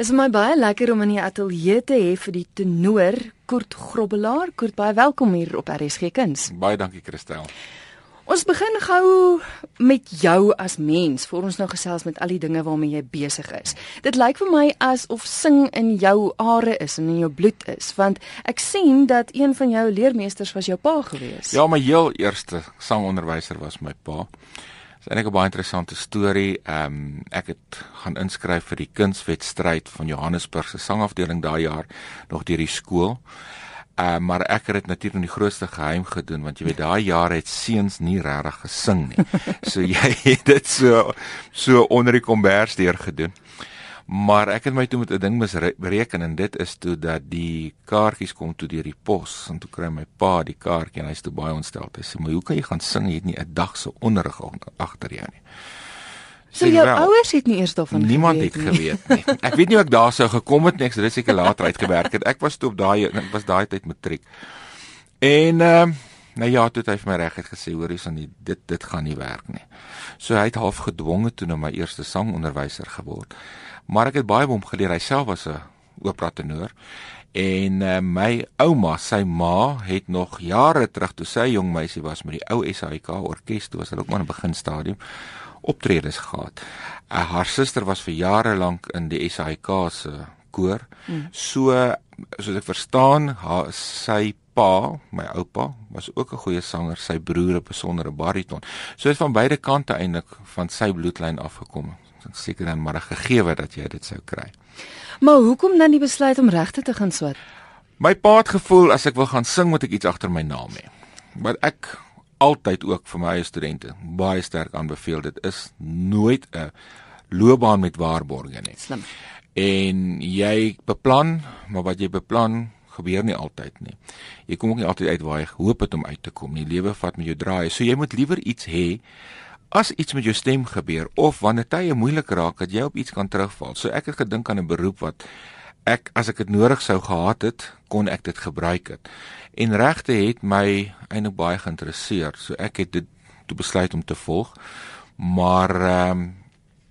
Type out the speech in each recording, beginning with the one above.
Dit is my baie lekker om in die ateljee te hê vir die tenor Kurt Grobbelaar. Kurt, baie welkom hier op RSG Kuns. Baie dankie Christel. Ons begin gou met jou as mens, voor ons nou gesels met al die dinge waarmee jy besig is. Dit lyk vir my asof sing in jou are is en in jou bloed is, want ek sien dat een van jou leermeesters was jou pa gewees. Ja, my heel eerste sangonderwyser was my pa. Dit is eintlik 'n baie interessante storie. Ehm um, ek het gaan inskryf vir die kunswedstryd van Johannesburg se sangafdeling daai jaar nog deur die skool. Uh, maar ek het dit natuurlik in die grootste geheim gedoen want jy weet daai jare het seuns nie regtig gesing nie. So jy het dit so so onder die kombers deur gedoen. Maar ek het my toe met 'n ding misbereken en dit is toe dat die kaartjies kom toe deur die pos en toe kry my pa die kaartjie en hy's toe baie ontstel. Hy sê: "Maar hoe kan jy gaan sing? Jy het nie 'n dag se onderrig agter jou nie." So jou wel, ouers het nie eers daarvan niemand geweet het geweet nie. Ek weet nie hoe ek daar sou gekom het nie. Ek het seker later uitgewerk het. Ek was toe op daai ek was daai tyd matriek. En ehm uh, nou ja, toe het hy vir my reguit gesê hoor hierson dit dit gaan nie werk nie. So hy het half gedwonge toe na my eerste sangonderwyser geword maar ek het baie by hom geleer. Hy self was 'n opera tenor. En uh, my ouma, sy ma, het nog jare terug toe sy jong meisie was met die ou SAIK orkes, toe was hulle ook maar in 'n beginstadium optredes gehad. Uh, haar suster was vir jare lank in die SAIK se koor. Mm. So soos ek verstaan, haar sy pa, my oupa, was ook 'n goeie sanger, sy broer 'n besondere bariton. So het van beide kante eintlik van sy bloedlyn afgekom seker dan maar gegee dat jy dit sou kry. Maar hoekom dan die besluit om regte te gaan swat? My pa het gevoel as ek wil gaan sing moet ek iets agter my naam hê. Maar ek altyd ook vir my studente baie sterk aanbeveel dit is nooit 'n loopbaan met waarborge nie. Slim. En jy beplan, maar wat jy beplan gebeur nie altyd nie. Jy kom ook nie altyd uit waar jy hoop het om uit te kom nie. Lewe vat met jou draai. So jy moet liewer iets hê as iets met jou stem gebeur of wanneer tye moeilik raak dat jy op iets kan terugval. So ek het gedink aan 'n beroep wat ek as ek dit nodig sou gehad het, kon ek dit gebruik het. En regte het my eintlik baie geïnteresseer. So ek het dit toe besluit om te volg. Maar ehm um,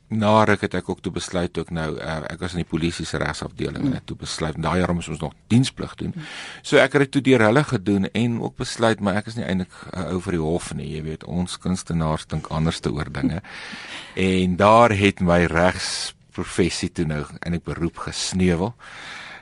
na ruk het ek ook toe besluit ook nou uh, ek was in die polisie se regsafdeling mm. en ek toe besluit daai jaar moes ons nog diensplig doen. Mm. So ek het dit toe deur hulle gedoen en ook besluit maar ek is nie eintlik uh, ou vir die hof nie, jy weet ons kunstenaars dink anders te oor dinge. en daar het my regsprofessie toe nou in 'n beroep gesneuwel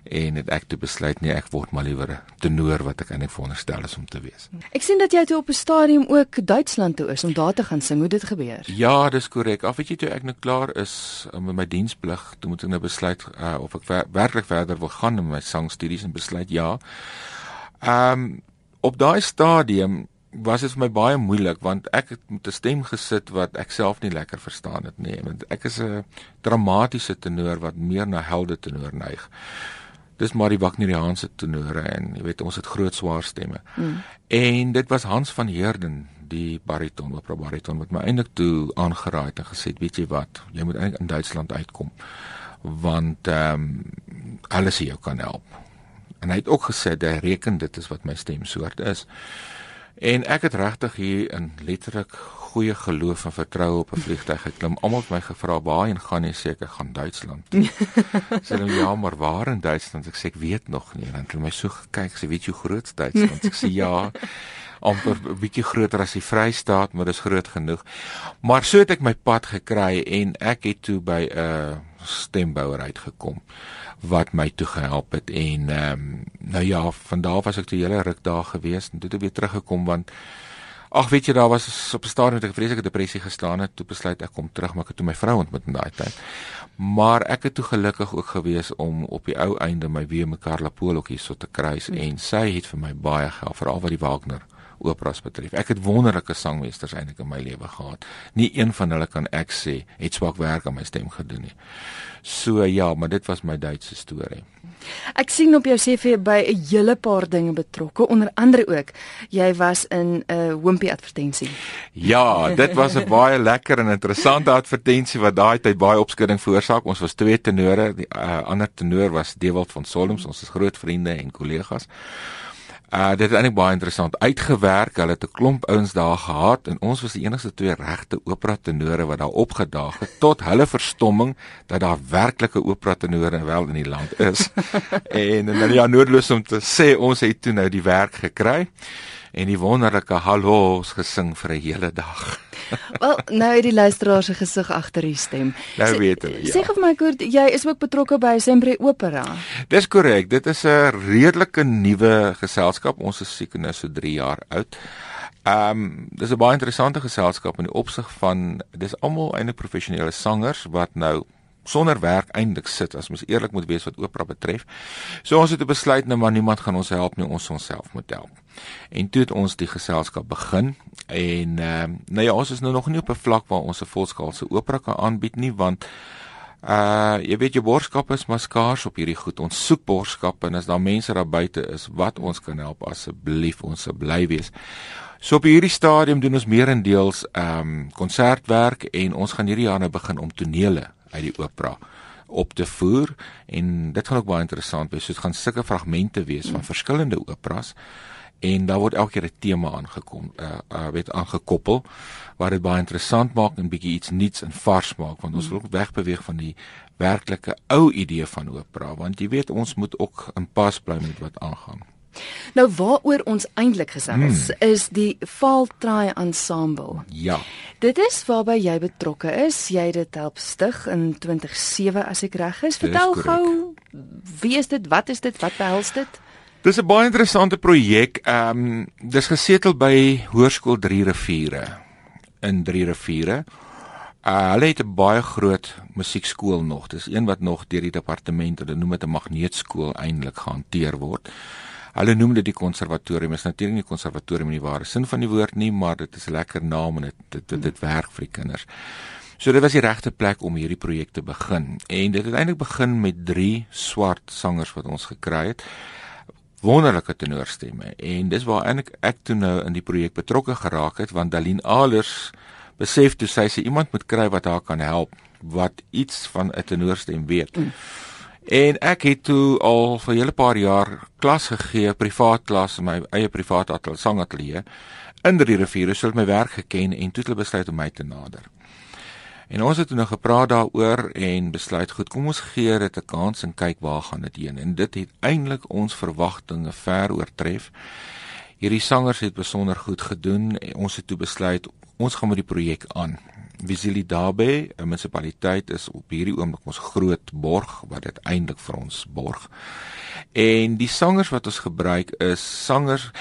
en het ek toe besluit nee ek word maar liewer 'n tenor wat ek eintlik veronderstel is om te wees. Ek sien dat jy toe op 'n stadium ook Duitsland toe is om daar te gaan sing. Hoe dit gebeur? Ja, dis korrek. Af weet jy toe ek nou klaar is uh, met my diensplig, toe moet ek nou besluit uh, of ek ver werklik verder wil gaan met my sangstudies en besluit ja. Ehm um, op daai stadium was dit vir my baie moeilik want ek het met 'n stem gesit wat ek self nie lekker verstaan het nie. Want ek is 'n dramatiese tenor wat meer na helde tenor neig dis maar die Wagneriaanse tenore en jy weet ons het groot swaar stemme. Mm. En dit was Hans van Heerden, die bariton, opera bariton wat my eintlik toe aangeraai het en gesê het, weet jy wat, jy moet eintlik in Duitsland uitkom want ehm um, alles hier jou kan help. En hy het ook gesê dat hy reken dit is wat my stemsoort is. En ek het regtig hier in letterlik goeie geloof en vertroue op 'n vliegtyg geklim. Almal het my gevra waarheen gaan jy sê ek gaan Duitsland. sê nou ja, maar waar in Duitsland? Ek sê ek weet nog nie. Dan het hulle my so gekyk, sê weet jy hoe groot Duitsland? Ek sê ja, amper 'n bietjie groter as die Vrystaat, maar dis groot genoeg. Maar so het ek my pad gekry en ek het toe by 'n uh, stembouer uitgekom wat my toe gehelp het en ehm um, nou ja, van daar was ek toe hele ruk daar gewees en toe het ek weer teruggekom want Ag weet jy daar was op 'n stadium met 'n vreeslike depressie gestaan het, toe besluit ek kom terug maar ek het toe my vrou ontmoet in daai tyd. Maar ek het toe gelukkig ook gewees om op die ou einde my weer Pool ook hierso te kruis mm. en sy het vir my baie gehelp veral wat die Wagner operas betref. Ek het wonderlike sangmeesters eintlik in my lewe gehad. Nie een van hulle kan ek sê het swak werk aan my stem gedoen nie. So ja, maar dit was my Duitse storie. Ek sien op jou CV by 'n hele paar dinge betrokke, onder andere ook jy was in 'n uh, Wimpy advertensie. Ja, dit was 'n baie lekker en interessante advertensie wat daai tyd baie opskudding veroorsaak. Ons was twee tenore, die uh, ander tenor was Dewald van Solms, ons is groot vriende en kollegas. Uh dit het eintlik baie interessant uitgewerk. Hulle het 'n klomp ouens daar gehad en ons was die enigste twee regte opera tenore wat daar opgedaag het tot hulle verstomming dat daar werklike opera tenore wel in die land is. en en dan ja noodloos om te sê ons het toe nou die werk gekry en die wonderlike hallo's gesing vir 'n hele dag. Wel, nou het die luisteraar se gesig agter die stem. Nou weet hulle. Ja. Sê vir my Kurt, jy is ook betrokke by Sempre Opera. Dis korrek. Dit is 'n redelike nuwe geselskap. Ons is seker nou so 3 jaar oud. Ehm um, dis 'n baie interessante geselskap in die opsig van dis almal eintlik professionele sangers wat nou sonder werk eintlik sit as mens eerlik moet wees wat opera betref. So ons het besluit nou maar niemand gaan ons help nie, ons onsself moet help. En toe het ons die geselskap begin en ehm uh, nou ja, ons is nou nog nie op 'n vlak waar ons 'n volskaalse opera kan aanbied nie want uh jy weet jou borskap is maar skaars op hierdie goed. Ons soek borskap en as daar mense daar buite is wat ons kan help asseblief ons se bly wees. So op hierdie stadium doen ons meerendeels ehm um, konsertwerk en ons gaan hierdie jaar nou begin om tonele uit die opera op te voer en dit gaan ook baie interessant wees. So dit gaan sulke fragmente wees van verskillende operas en daar word elke keer 'n tema aangekom uh, uh weet aangekoppel wat dit baie interessant maak en bietjie iets nuuts en vars maak want ons wil ook wegbeweeg van die werklike ou idee van opera want jy weet ons moet ook in pas bly met wat aangaan. Nou waaroor ons eintlik gesels hmm. is die Valtraai Ensemble. Ja. Dit is waarby jy betrokke is. Jy het dit help stig in 2007 as ek reg is. Vertel gou wie is dit? Wat is dit? Wat behels dit? Dis 'n baie interessante projek. Ehm um, dis gesetel by Hoërskool 3 Riviere in 3 Riviere. Uh, hulle het 'n baie groot musiekskool nog. Dis een wat nog deur die departement, hulle noem dit 'n magneetskool eintlik gehanteer word. Hulle noem dit die konservatorium. Is natuurlik nie konservatorium in die ware sin van die woord nie, maar dit is 'n lekker naam en dit dit, dit dit werk vir die kinders. So dit was die regte plek om hierdie projek te begin. En dit het eintlik begin met 3 swart sangers wat ons gekry het wonderlike tenorstemme en dis waar eintlik ek toe nou in die projek betrokke geraak het want Dalien Alers besef toe sy sê iemand moet kry wat haar kan help wat iets van 'n tenorstem weet. Mm. En ek het toe al vir 'n hele paar jaar klas gegee, privaat klas in my eie private ateljee, sangateljee in die riviere, so het my werk geken en toe het hulle besluit om my te nader. En ons het nou gepraat daaroor en besluit goed, kom ons gee dit 'n kans en kyk waar gaan dit heen. En dit het eintlik ons verwagtinge ver oortref. Hierdie sangers het besonder goed gedoen. Ons het toe besluit ons gaan met die projek aan. Visili Dabe, 'n munisipaliteit is op hierdie oomblik ons groot borg wat dit eintlik vir ons borg. En die sangers wat ons gebruik is sangers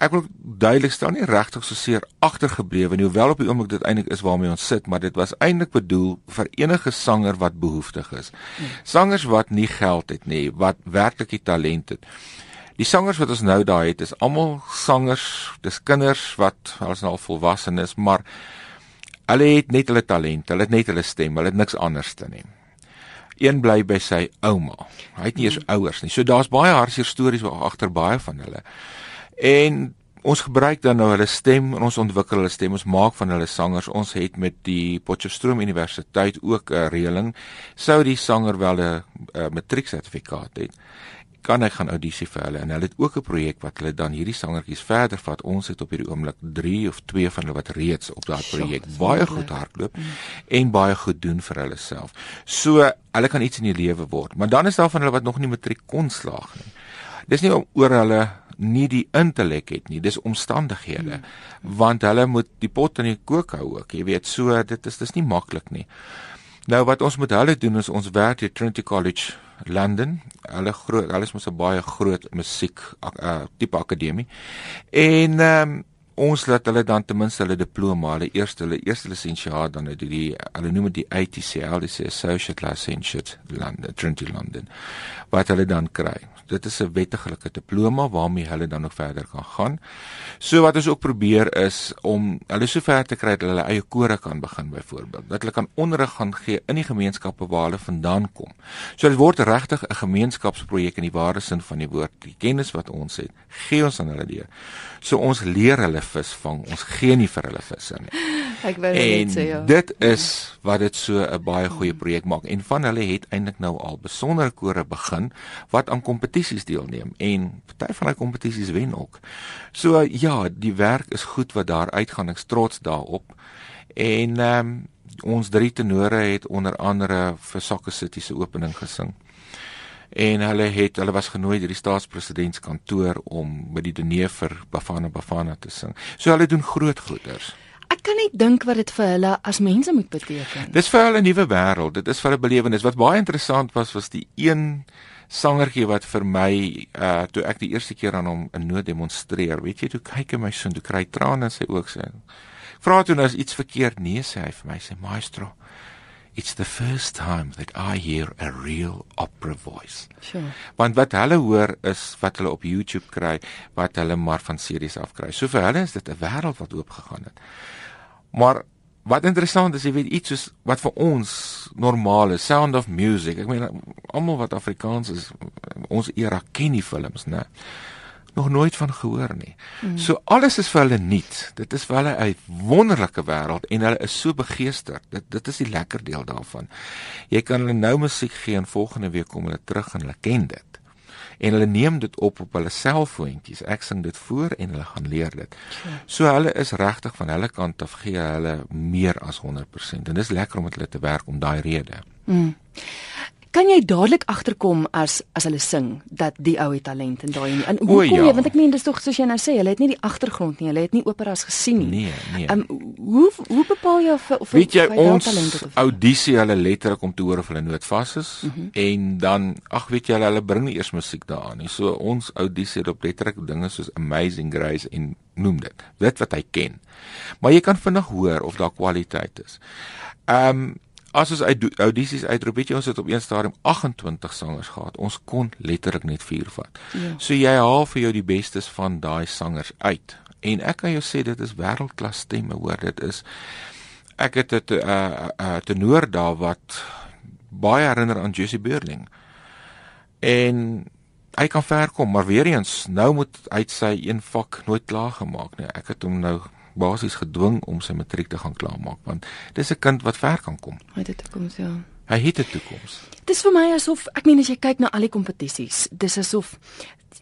ek wil duidelik stel nie regtig so seer agtergeblewe nie hoewel op die oomblik dit eintlik is waarmee ons sit maar dit was eintlik bedoel vir enige sanger wat behoeftig is. Sangers wat nie geld het nie wat werklik die talent het. Die sangers wat ons nou daar het is almal sangers dis kinders wat as nou al volwassenes maar hulle het net hulle talent hulle het net hulle stem hulle het niks anders te nie. Een bly by sy ouma. Hy het nie eens ouers nie. So daar's baie hartseer stories agter baie van hulle En ons gebruik dan nou hulle stem en ons ontwikkel hulle stem. Ons maak van hulle sangers. Ons het met die Potchefstroom Universiteit ook 'n reëling. Sou die sanger wel 'n matrieksertifikaat het, kan hy gaan audisie vir hulle en hulle het ook 'n projek wat hulle dan hierdie sangertjies verder vat. Ons het op hierdie oomblik 3 of 2 van hulle wat reeds op daardie projek baie goed hardloop mm. en baie goed doen vir hulle self. So hulle kan iets in die lewe word. Maar dan is daar van hulle wat nog nie matriek kon slaag nie. Dis nie oor hulle nie die intellek het nie, dis omstandighede. Hmm. Want hulle moet die pot in die kook hou ook. Jy weet, so dit is dis nie maklik nie. Nou wat ons met hulle doen is ons werk hier Trinity College London. Hulle groot, hulle is mos 'n baie groot musiek uh, tipe akademie. En ehm um, ons laat hulle dan ten minste hulle diploma, hulle eerste hulle eerste lisensiaat dan uit die hulle noem dit die ATCL, dis Associate Licentiate London, Trinity London. Wat hulle dan kry dit is 'n wettiglike diploma waarmee hulle dan nog verder kan gaan. So wat ons ook probeer is om hulle so ver te kry dat hulle eie kore kan begin byvoorbeeld. Dat hulle kan onderrig gaan gee in die gemeenskappe waar hulle vandaan kom. So dit word regtig 'n gemeenskapsprojek in die ware sin van die woord. Die kennis wat ons het, gee ons aan hulle deur. So ons leer hulle vis vang. Ons gee nie vir hulle visse nie. Ek wou net sê ja. Dit is wat dit so 'n baie goeie projek maak en van hulle het eintlik nou al besondere kore begin wat aan kompetisies deelneem en party van daai kompetisies wen ook. So ja, die werk is goed wat daar uitgaan. Ek's trots daarop. En ehm um, ons drie tenore het onder andere vir Soccer City se opening gesing en hulle het hulle was genooi deur die staatspresidentskantoor om by die diner vir Bafana Bafana te sing. So hulle doen groot goeders. Ek kan net dink wat dit vir hulle as mense moet beteken. Dis vir hulle 'n nuwe wêreld. Dit is vir 'n belewenis. Wat baie interessant was was die een sangertjie wat vir my uh toe ek die eerste keer aan hom 'n noot demonstreer. Weet jy, toe kyk hy my so en toe kry trane in sy oë sê. Vra toe nou as iets verkeerd nee sê hy vir my sê maestro. It's the first time that I hear a real opera voice. Sure. Want wat hulle hoor is wat hulle op YouTube kry, wat hulle maar van series af kry. So vir hulle is dit 'n wêreld wat oop gegaan het. Maar wat interessant is, jy weet iets soos wat vir ons normaal is, Sound of Music. Ek meen almal wat Afrikaans is, ons era ken die films, né? Nog nooit van gehoor nie. Mm. So alles is vir hulle nuut. Dit is vir hulle 'n wonderlike wêreld en hulle is so begeesterd. Dit dit is die lekker deel daarvan. Jy kan hulle nou musiek gee en volgende week kom hulle terug en hulle ken dit. En hulle neem dit op op hulle selfoontjies. Ek sing dit voor en hulle gaan leer dit. So hulle is regtig van hulle kant af gee hulle meer as 100% en dis lekker om met hulle te werk om daai rede. Mm kan jy dadelik agterkom as as hulle sing dat die ou het talent en daai en hoe kom ja. jy want ek meen dis tog soos jy nou sê hulle het nie die agtergrond nie hulle het nie operas gesien nie. Nee nee. Um, hoe hoe bepaal jy of of weet jy ons audisie hulle letterlik om te hoor of hulle nood vas is mm -hmm. en dan ag weet jy hulle, hulle bring nie eers musiek daaraan nie. So ons audisie het op letterlik dinge soos amazing grace en noem dit. Dit wat hy ken. Maar jy kan vinnig hoor of daar kwaliteit is. Ehm um, as ons audisies uitroep, weet jy ons het op een stadium 28 sangers gehad. Ons kon letterlik net 4 vat. Ja. So jy haal vir jou die bestes van daai sangers uit. En ek kan jou sê dit is wêreldklas stemme, hoor. Dit is ek het 'n uh, uh, uh, tenor daar wat baie herinner aan Jesse Burling. En hy kan ver kom, maar weer eens, nou moet hy sy een vak nooit klaar gemaak nie. Ek het hom nou basies gedwing om sy matriek te gaan klaarmaak want dis 'n kind wat ver kan kom. Hy het 'n toekoms, ja. Hy het 'n toekoms. Dis vir my asof ek meen as jy kyk na al die kompetisies, dis asof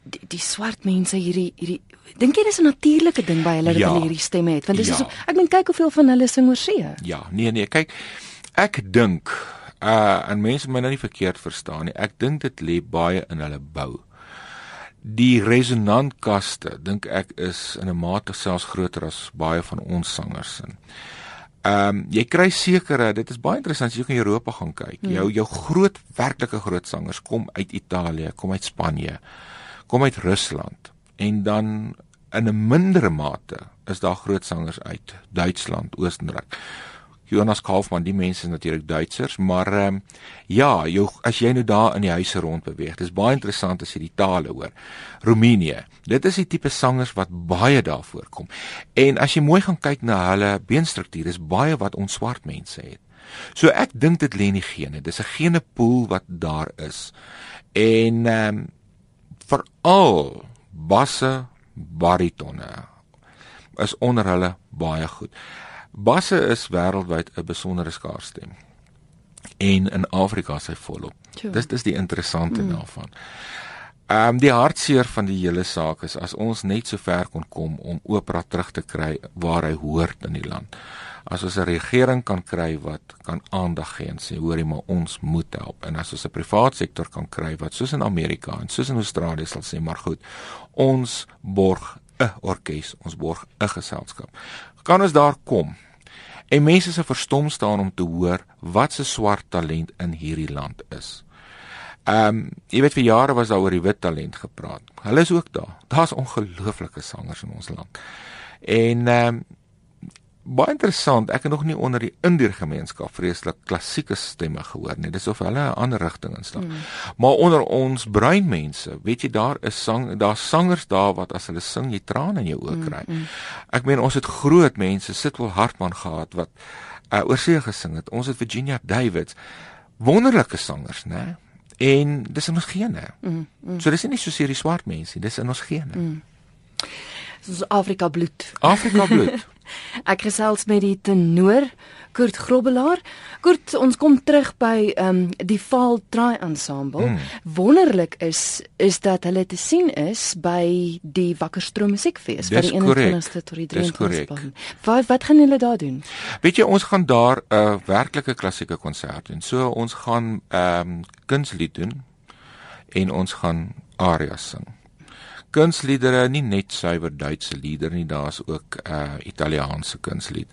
die, die swart mense hierdie hierdie dink jy dis 'n natuurlike ding by hulle dat ja. hulle hierdie stemme het want dis ja. asof ek meen kyk hoeveel van hulle sing oor see. Ja, nee nee, kyk ek dink uh en mense moet my nou nie verkeerd verstaan nie. Ek dink dit lê baie in hulle bou die resonantkaste dink ek is in 'n mate selfs groter as baie van ons sangers sin. Ehm um, jy kry sekere, dit is baie interessant as jy in Europa gaan kyk. Hmm. Jou jou groot werklike groot sangers kom uit Italië, kom uit Spanje, kom uit Rusland en dan in 'n mindere mate is daar groot sangers uit Duitsland, Oostenryk. Jonas Kaufmann, die mense is natuurlik Duitsers, maar ehm um, ja, jou as jy nou daar in die huise rond beweeg, dis baie interessant as jy die tale hoor. Roemenië. Dit is die tipe sangers wat baie daar voorkom. En as jy mooi gaan kyk na hulle beenstruktuur, is baie wat ons swart mense het. So ek dink dit lê in die gene. Dis 'n gene pool wat daar is. En ehm um, veral basse baritonne is onder hulle baie goed. Basse is wêreldwyd 'n besondere skaarstem. En in Afrika sy volop. Dis dis die interessante mm. daarvan. Ehm um, die hartseer van die hele saak is as ons net so ver kon kom om opera terug te kry waar hy hoort in die land. As ons 'n regering kan kry wat kan aandag gee en sê hoorie maar ons moet help en as ons 'n privaat sektor kan kry wat soos in Amerika en soos in Australië sal sê maar goed ons borg 'n orkes, ons borg 'n geselskap. Kan ons daar kom En mense se verstom staan om te hoor wat se swart talent in hierdie land is. Ehm, um, jy weet vir jare was daar oor die wit talent gepraat. Hulle is ook daar. Daar's ongelooflike sangers in ons land. En ehm um, baie interessant, ek het nog nie onder die Indiër gemeenskap vreeslik klassieke stemme gehoor nie. Dis of hulle 'n ander rigting inslaan. Mm. Maar onder ons bruin mense, weet jy daar is sang, daar's sangers daar wat as hulle sing jy trane in jou oë kry. Mm, mm. Ek meen ons het groot mense, Sitwel Hartman gehad wat uh, oorsee gesing het. Ons het Virginia Davids, wonderlike sangers, né? En dis in ons gene. Mm, mm. So dis nie so seer die swart mense, dis in ons gene. Mm. Dis Afrika bloed. Afrika bloed. Ek gesels met die tenor Kurt Grobbelaar. Kurt, ons kom terug by ehm um, die Val Try Ensemble. Mm. Wonderlik is is dat hulle te sien is by die Wakkerstroom Musiekfees vir die 21ste tot die 23ste. Wat wat gaan julle daar doen? Weet jy, ons gaan daar 'n uh, werklike klassieke konsert doen. So ons gaan ehm um, kunslied doen en ons gaan arias sing kunsliedere, nie net suiwer Duitse liedere nie, daar's ook uh Italiaanse kunstlied.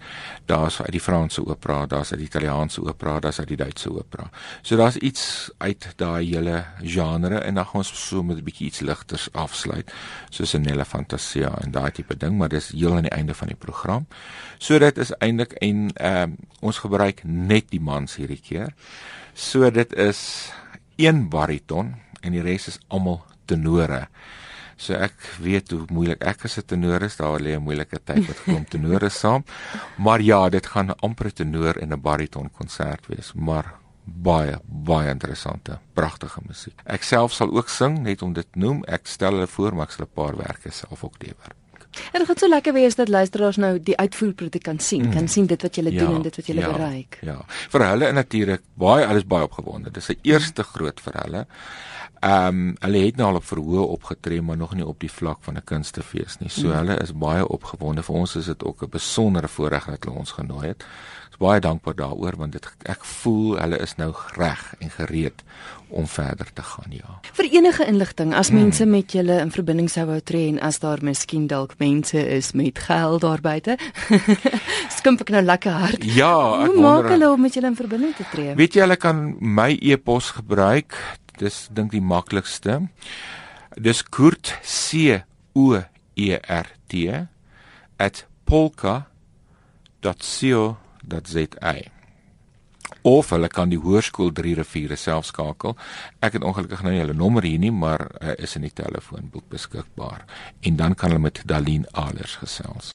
Daar's uit die Franse opera, daar's uit die Italiaanse opera, daar's uit die Duitse opera. So daar's iets uit daai hele genre en dan gaan ons so met 'n bietjie iets ligters afsluit, soos 'n Nella Fantasia en daai tipe ding, maar dis heel aan die einde van die program. So dit is eintlik en ehm uh, ons gebruik net die mans hierdie keer. So dit is een bariton en die res is almal tenore. So ek weet hoe moeilik ek as 'n tenor is, daar lê 'n moeilike tyd met klomp tenore saam. Maar ja, dit gaan 'n amper tenor en 'n bariton konsert wees, maar baie baie interessante, pragtige musiek. Ek self sal ook sing, net om dit noem. Ek stel hulle voor, maar ek sal 'n paar werke self ook lewer. En dit gaan so lekker wees dat luisteraars nou die uitvoerproduk kan sien, mm. kan sien dit wat jy ja, doen en dit wat jy ja, bereik. Ja. Vir hulle natuurlik baie alles baie opgewonde. Dis 'n eerste groot vir hulle. Ehm um, hulle het nou al op verhoog opgetree maar nog nie op die vlak van 'n kunstefees nie. So mm. hulle is baie opgewonde. Vir ons is dit ook 'n besondere voorreg dat hulle ons genooi het. Ons is baie dankbaar daaroor want dit ek voel hulle is nou reg en gereed om verder te gaan, ja. Vir enige inligting as mm. mense met julle in verbinding sou wou tree en as daar miskien dalk mense is met geld daar buite. Skimp ek nou lekker hard. Ja, ek wonder. Hoe maak hulle om met julle in verbinding te tree? Weet jy hulle kan my e-pos gebruik dis dink die maklikste. Dis Kurt C O E R T @polka.co.za. Of hulle kan die hoërskool 3 riviere self skakel. Ek het ongelukkig nou nie hulle nommer hier nie, maar uh, is in die telefoonboek beskikbaar. En dan kan hulle met Dalien Alers gesels.